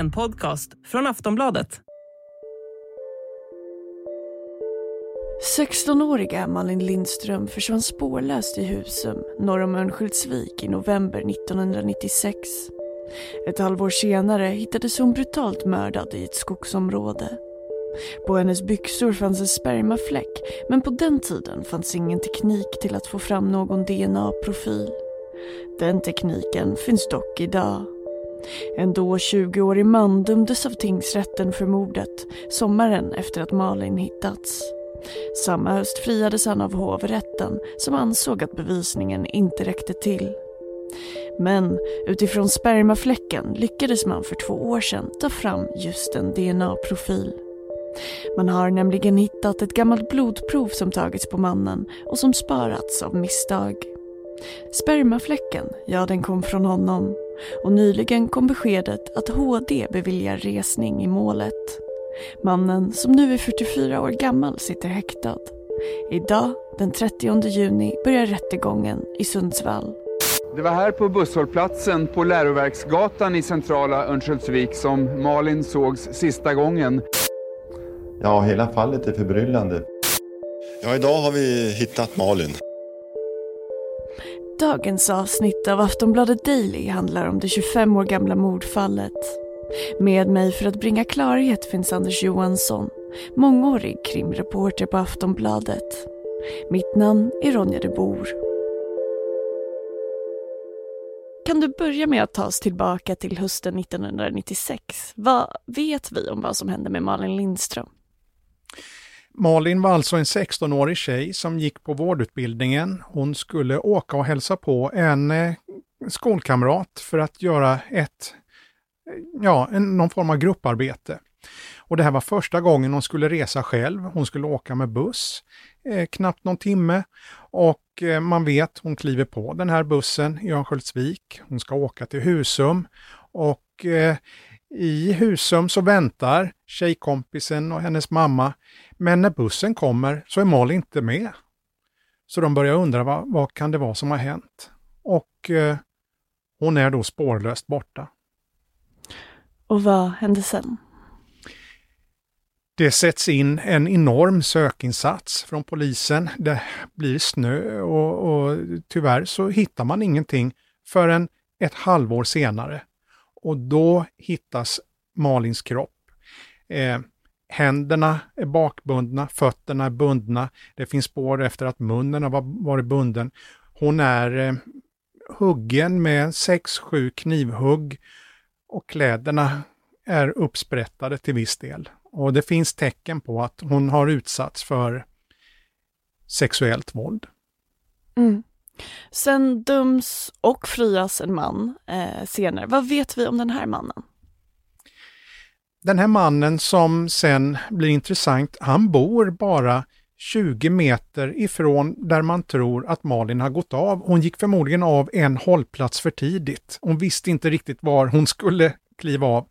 En podcast från Aftonbladet. 16-åriga Malin Lindström försvann spårlöst i Husum norr om Örnsköldsvik i november 1996. Ett halvår senare hittades hon brutalt mördad i ett skogsområde. På hennes byxor fanns en spermafläck men på den tiden fanns ingen teknik till att få fram någon DNA-profil. Den tekniken finns dock idag. En då 20-årig man dömdes av tingsrätten för mordet sommaren efter att Malin hittats. Samma höst friades han av hovrätten som ansåg att bevisningen inte räckte till. Men utifrån spermafläcken lyckades man för två år sedan ta fram just en DNA-profil. Man har nämligen hittat ett gammalt blodprov som tagits på mannen och som sparats av misstag. Spermafläcken, ja den kom från honom. Och nyligen kom beskedet att HD beviljar resning i målet. Mannen, som nu är 44 år gammal, sitter häktad. Idag, den 30 juni, börjar rättegången i Sundsvall. Det var här på busshållplatsen på Läroverksgatan i centrala Örnsköldsvik som Malin sågs sista gången. Ja, hela fallet är förbryllande. Ja, idag har vi hittat Malin. Dagens avsnitt av Aftonbladet Daily handlar om det 25 år gamla mordfallet. Med mig för att bringa klarhet finns Anders Johansson, mångårig krimreporter på Aftonbladet. Mitt namn är Ronja de Bor. Kan du börja med att ta oss tillbaka till hösten 1996? Vad vet vi om vad som hände med Malin Lindström? Malin var alltså en 16-årig tjej som gick på vårdutbildningen. Hon skulle åka och hälsa på en eh, skolkamrat för att göra ett, eh, ja, en, någon form av grupparbete. Och det här var första gången hon skulle resa själv. Hon skulle åka med buss, eh, knappt någon timme. Och eh, man vet, hon kliver på den här bussen i Örnsköldsvik. Hon ska åka till Husum. Och eh, i Husum så väntar tjejkompisen och hennes mamma. Men när bussen kommer så är Malin inte med. Så de börjar undra vad, vad kan det vara som har hänt? Och eh, hon är då spårlöst borta. Och vad hände sen? Det sätts in en enorm sökinsats från polisen. Det blir snö och, och tyvärr så hittar man ingenting förrän ett halvår senare. Och då hittas Malins kropp. Eh, händerna är bakbundna, fötterna är bundna. Det finns spår efter att munnen har varit bunden. Hon är eh, huggen med sex, sju knivhugg och kläderna är uppsprättade till viss del. Och det finns tecken på att hon har utsatts för sexuellt våld. Mm. Sen döms och frias en man eh, senare. Vad vet vi om den här mannen? Den här mannen som sen blir intressant, han bor bara 20 meter ifrån där man tror att Malin har gått av. Hon gick förmodligen av en hållplats för tidigt. Hon visste inte riktigt var hon skulle kliva av.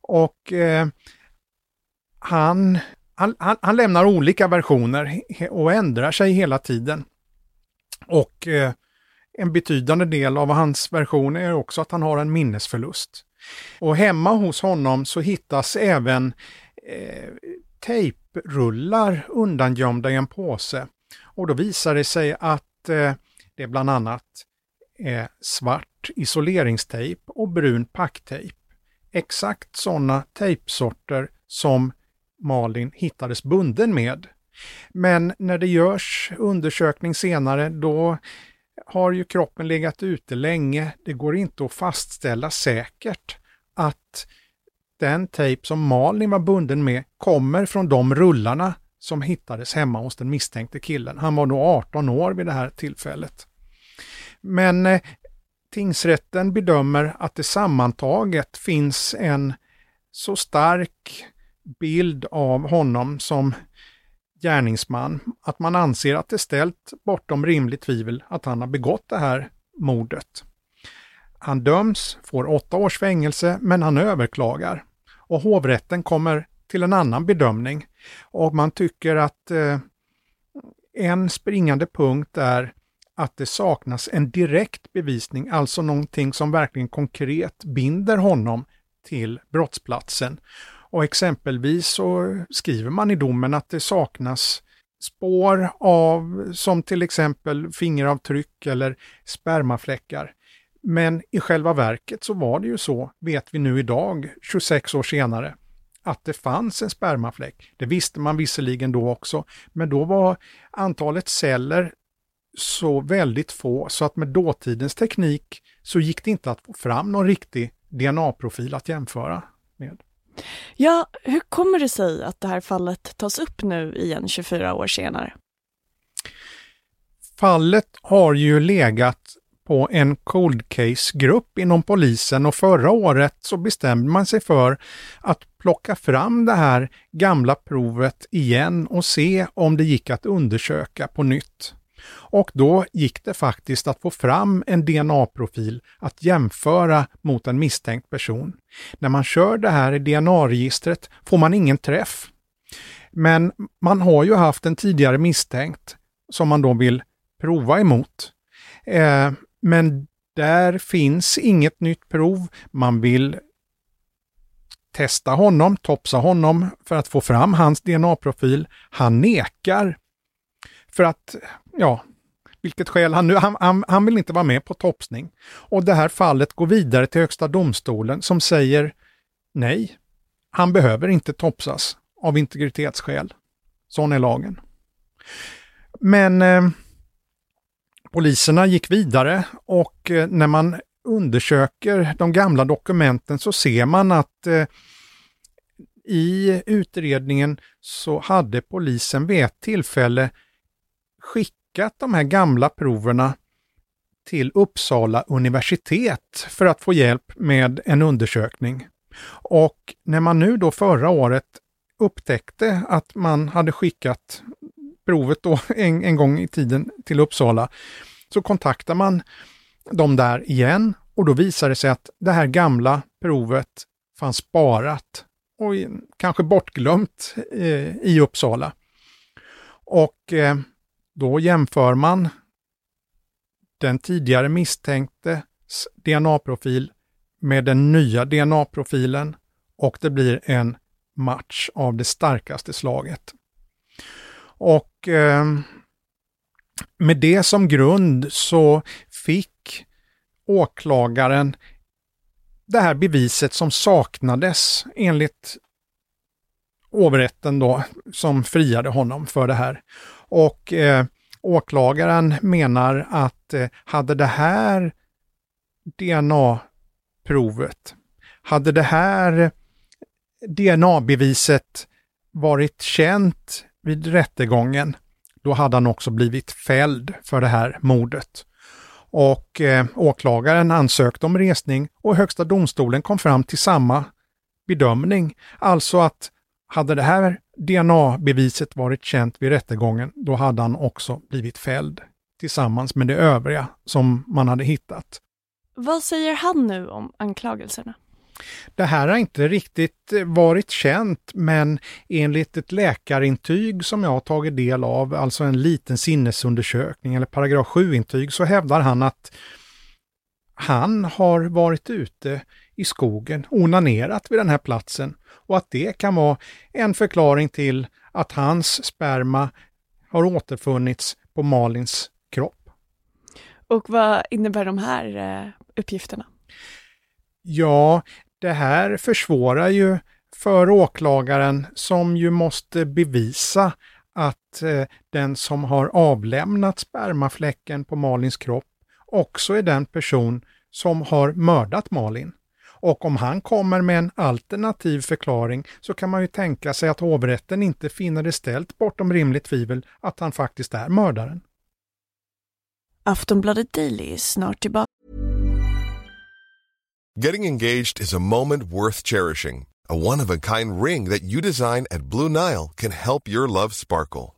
Och eh, han, han, han, lämnar olika versioner och ändrar sig hela tiden. Och eh, en betydande del av hans version är också att han har en minnesförlust. Och hemma hos honom så hittas även eh, tejprullar undangömda i en påse. Och då visar det sig att eh, det bland annat är svart isoleringstejp och brun packtejp. Exakt sådana tejpsorter som Malin hittades bunden med. Men när det görs undersökning senare då har ju kroppen legat ute länge. Det går inte att fastställa säkert att den tejp som Malin var bunden med kommer från de rullarna som hittades hemma hos den misstänkte killen. Han var nog 18 år vid det här tillfället. Men eh, tingsrätten bedömer att det sammantaget finns en så stark bild av honom som gärningsman att man anser att det är ställt bortom rimligt tvivel att han har begått det här mordet. Han döms, får åtta års fängelse, men han överklagar. Och hovrätten kommer till en annan bedömning. Och man tycker att eh, en springande punkt är att det saknas en direkt bevisning, alltså någonting som verkligen konkret binder honom till brottsplatsen. Och exempelvis så skriver man i domen att det saknas spår av som till exempel fingeravtryck eller spermafläckar. Men i själva verket så var det ju så, vet vi nu idag, 26 år senare, att det fanns en spermafläck. Det visste man visserligen då också, men då var antalet celler så väldigt få så att med dåtidens teknik så gick det inte att få fram någon riktig DNA-profil att jämföra med. Ja, hur kommer det sig att det här fallet tas upp nu igen 24 år senare? Fallet har ju legat på en cold case-grupp inom polisen och förra året så bestämde man sig för att plocka fram det här gamla provet igen och se om det gick att undersöka på nytt. Och då gick det faktiskt att få fram en DNA-profil att jämföra mot en misstänkt person. När man kör det här i DNA-registret får man ingen träff. Men man har ju haft en tidigare misstänkt som man då vill prova emot. Eh, men där finns inget nytt prov. Man vill testa honom, topsa honom för att få fram hans DNA-profil. Han nekar. För att, ja, vilket skäl han nu, han, han, han, vill inte vara med på topsning. Och det här fallet går vidare till Högsta domstolen som säger nej, han behöver inte topsas av integritetsskäl. Sån är lagen. Men eh, poliserna gick vidare och eh, när man undersöker de gamla dokumenten så ser man att eh, i utredningen så hade polisen vid ett tillfälle skickat de här gamla proverna till Uppsala universitet för att få hjälp med en undersökning. Och när man nu då förra året upptäckte att man hade skickat provet då en, en gång i tiden till Uppsala, så kontaktar man dem där igen och då visar det sig att det här gamla provet fanns sparat och kanske bortglömt eh, i Uppsala. Och eh, då jämför man den tidigare misstänktes DNA-profil med den nya DNA-profilen och det blir en match av det starkaste slaget. Och eh, med det som grund så fick åklagaren det här beviset som saknades enligt hovrätten då som friade honom för det här. Och eh, åklagaren menar att eh, hade det här DNA-provet, hade det här DNA-beviset varit känt vid rättegången, då hade han också blivit fälld för det här mordet. Och eh, åklagaren ansökte om resning och Högsta domstolen kom fram till samma bedömning. Alltså att hade det här DNA-beviset varit känt vid rättegången, då hade han också blivit fälld tillsammans med det övriga som man hade hittat. Vad säger han nu om anklagelserna? Det här har inte riktigt eh, varit känt, men enligt ett läkarintyg som jag har tagit del av, alltså en liten sinnesundersökning eller paragraf 7-intyg, så hävdar han att han har varit ute i skogen, onanerat vid den här platsen och att det kan vara en förklaring till att hans sperma har återfunnits på Malins kropp. Och vad innebär de här eh, uppgifterna? Ja, det här försvårar ju för åklagaren som ju måste bevisa att eh, den som har avlämnat spermafläcken på Malins kropp också är den person som har mördat Malin. Och om han kommer med en alternativ förklaring så kan man ju tänka sig att hovrätten inte finner det ställt bortom rimligt tvivel att han faktiskt är mördaren. Aftonbladet Daily är snart tillbaka. Getting engaged is a moment worth cherishing. A one-of-a-kind ring that you design at Blue Nile can help your love sparkle.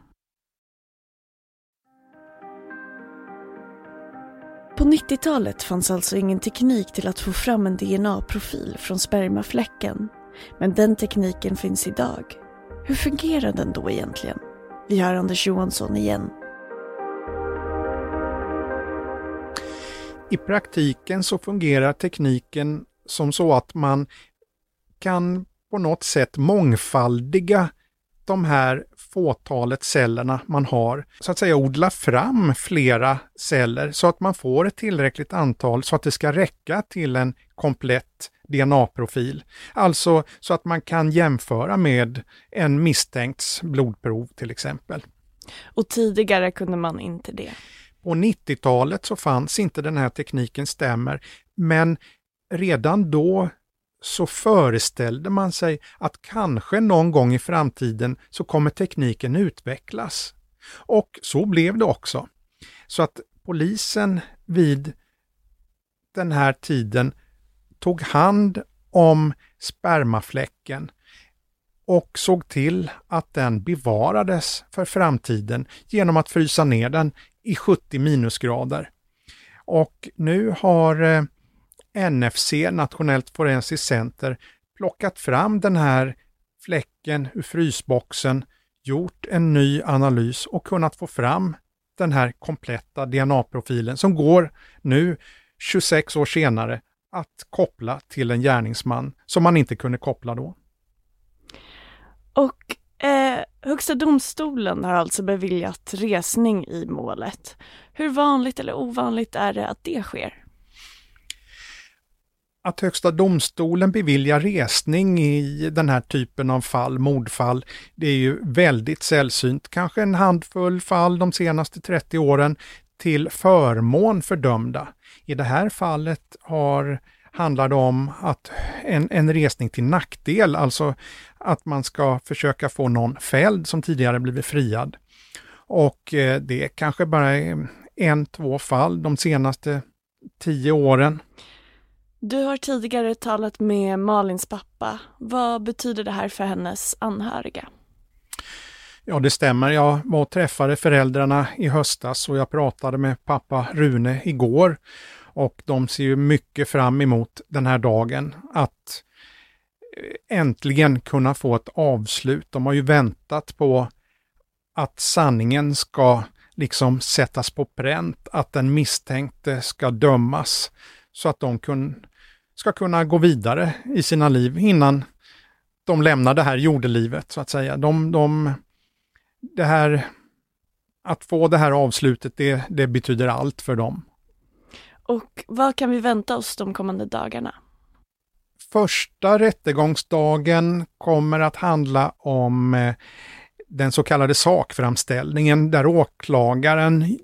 På 90-talet fanns alltså ingen teknik till att få fram en DNA-profil från spermafläcken. Men den tekniken finns idag. Hur fungerar den då egentligen? Vi hör Anders Johansson igen. I praktiken så fungerar tekniken som så att man kan på något sätt mångfaldiga de här fåtalet cellerna man har, så att säga odla fram flera celler så att man får ett tillräckligt antal så att det ska räcka till en komplett DNA-profil. Alltså så att man kan jämföra med en misstänkts blodprov till exempel. Och tidigare kunde man inte det? På 90-talet så fanns inte den här tekniken stämmer, men redan då så föreställde man sig att kanske någon gång i framtiden så kommer tekniken utvecklas. Och så blev det också. Så att polisen vid den här tiden tog hand om spermafläcken och såg till att den bevarades för framtiden genom att frysa ner den i 70 minusgrader. Och nu har eh, NFC, Nationellt forensiskt center, plockat fram den här fläcken ur frysboxen, gjort en ny analys och kunnat få fram den här kompletta DNA-profilen som går nu, 26 år senare, att koppla till en gärningsman som man inte kunde koppla då. Och eh, Högsta domstolen har alltså beviljat resning i målet. Hur vanligt eller ovanligt är det att det sker? Att Högsta domstolen beviljar resning i den här typen av fall, mordfall, det är ju väldigt sällsynt. Kanske en handfull fall de senaste 30 åren till förmån för dömda. I det här fallet har, handlar det om att en, en resning till nackdel, alltså att man ska försöka få någon fälld som tidigare blivit friad. Och eh, det är kanske bara en, två fall de senaste tio åren. Du har tidigare talat med Malins pappa. Vad betyder det här för hennes anhöriga? Ja, det stämmer. Jag var och träffade föräldrarna i höstas och jag pratade med pappa Rune igår. Och de ser ju mycket fram emot den här dagen, att eh, äntligen kunna få ett avslut. De har ju väntat på att sanningen ska liksom sättas på pränt, att den misstänkte ska dömas så att de kun, ska kunna gå vidare i sina liv innan de lämnar det här jordelivet så att säga. De, de, det här, att få det här avslutet, det, det betyder allt för dem. Och vad kan vi vänta oss de kommande dagarna? Första rättegångsdagen kommer att handla om eh, den så kallade sakframställningen där åklagaren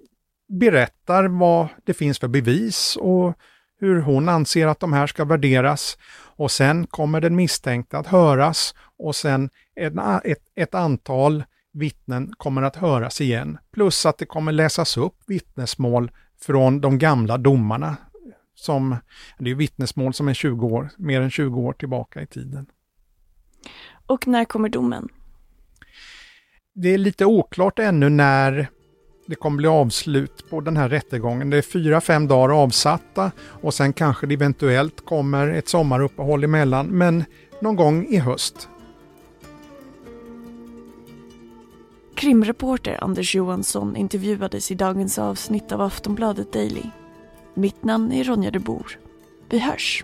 berättar vad det finns för bevis och hur hon anser att de här ska värderas och sen kommer den misstänkte att höras och sen ett, ett, ett antal vittnen kommer att höras igen. Plus att det kommer läsas upp vittnesmål från de gamla domarna. Som, det är vittnesmål som är 20 år, mer än 20 år tillbaka i tiden. Och när kommer domen? Det är lite oklart ännu när det kommer bli avslut på den här rättegången. Det är fyra, fem dagar avsatta och sen kanske det eventuellt kommer ett sommaruppehåll emellan, men någon gång i höst. Krimreporter Anders Johansson intervjuades i dagens avsnitt av Aftonbladet Daily. Mitt namn är Ronja de Bor. Vi hörs!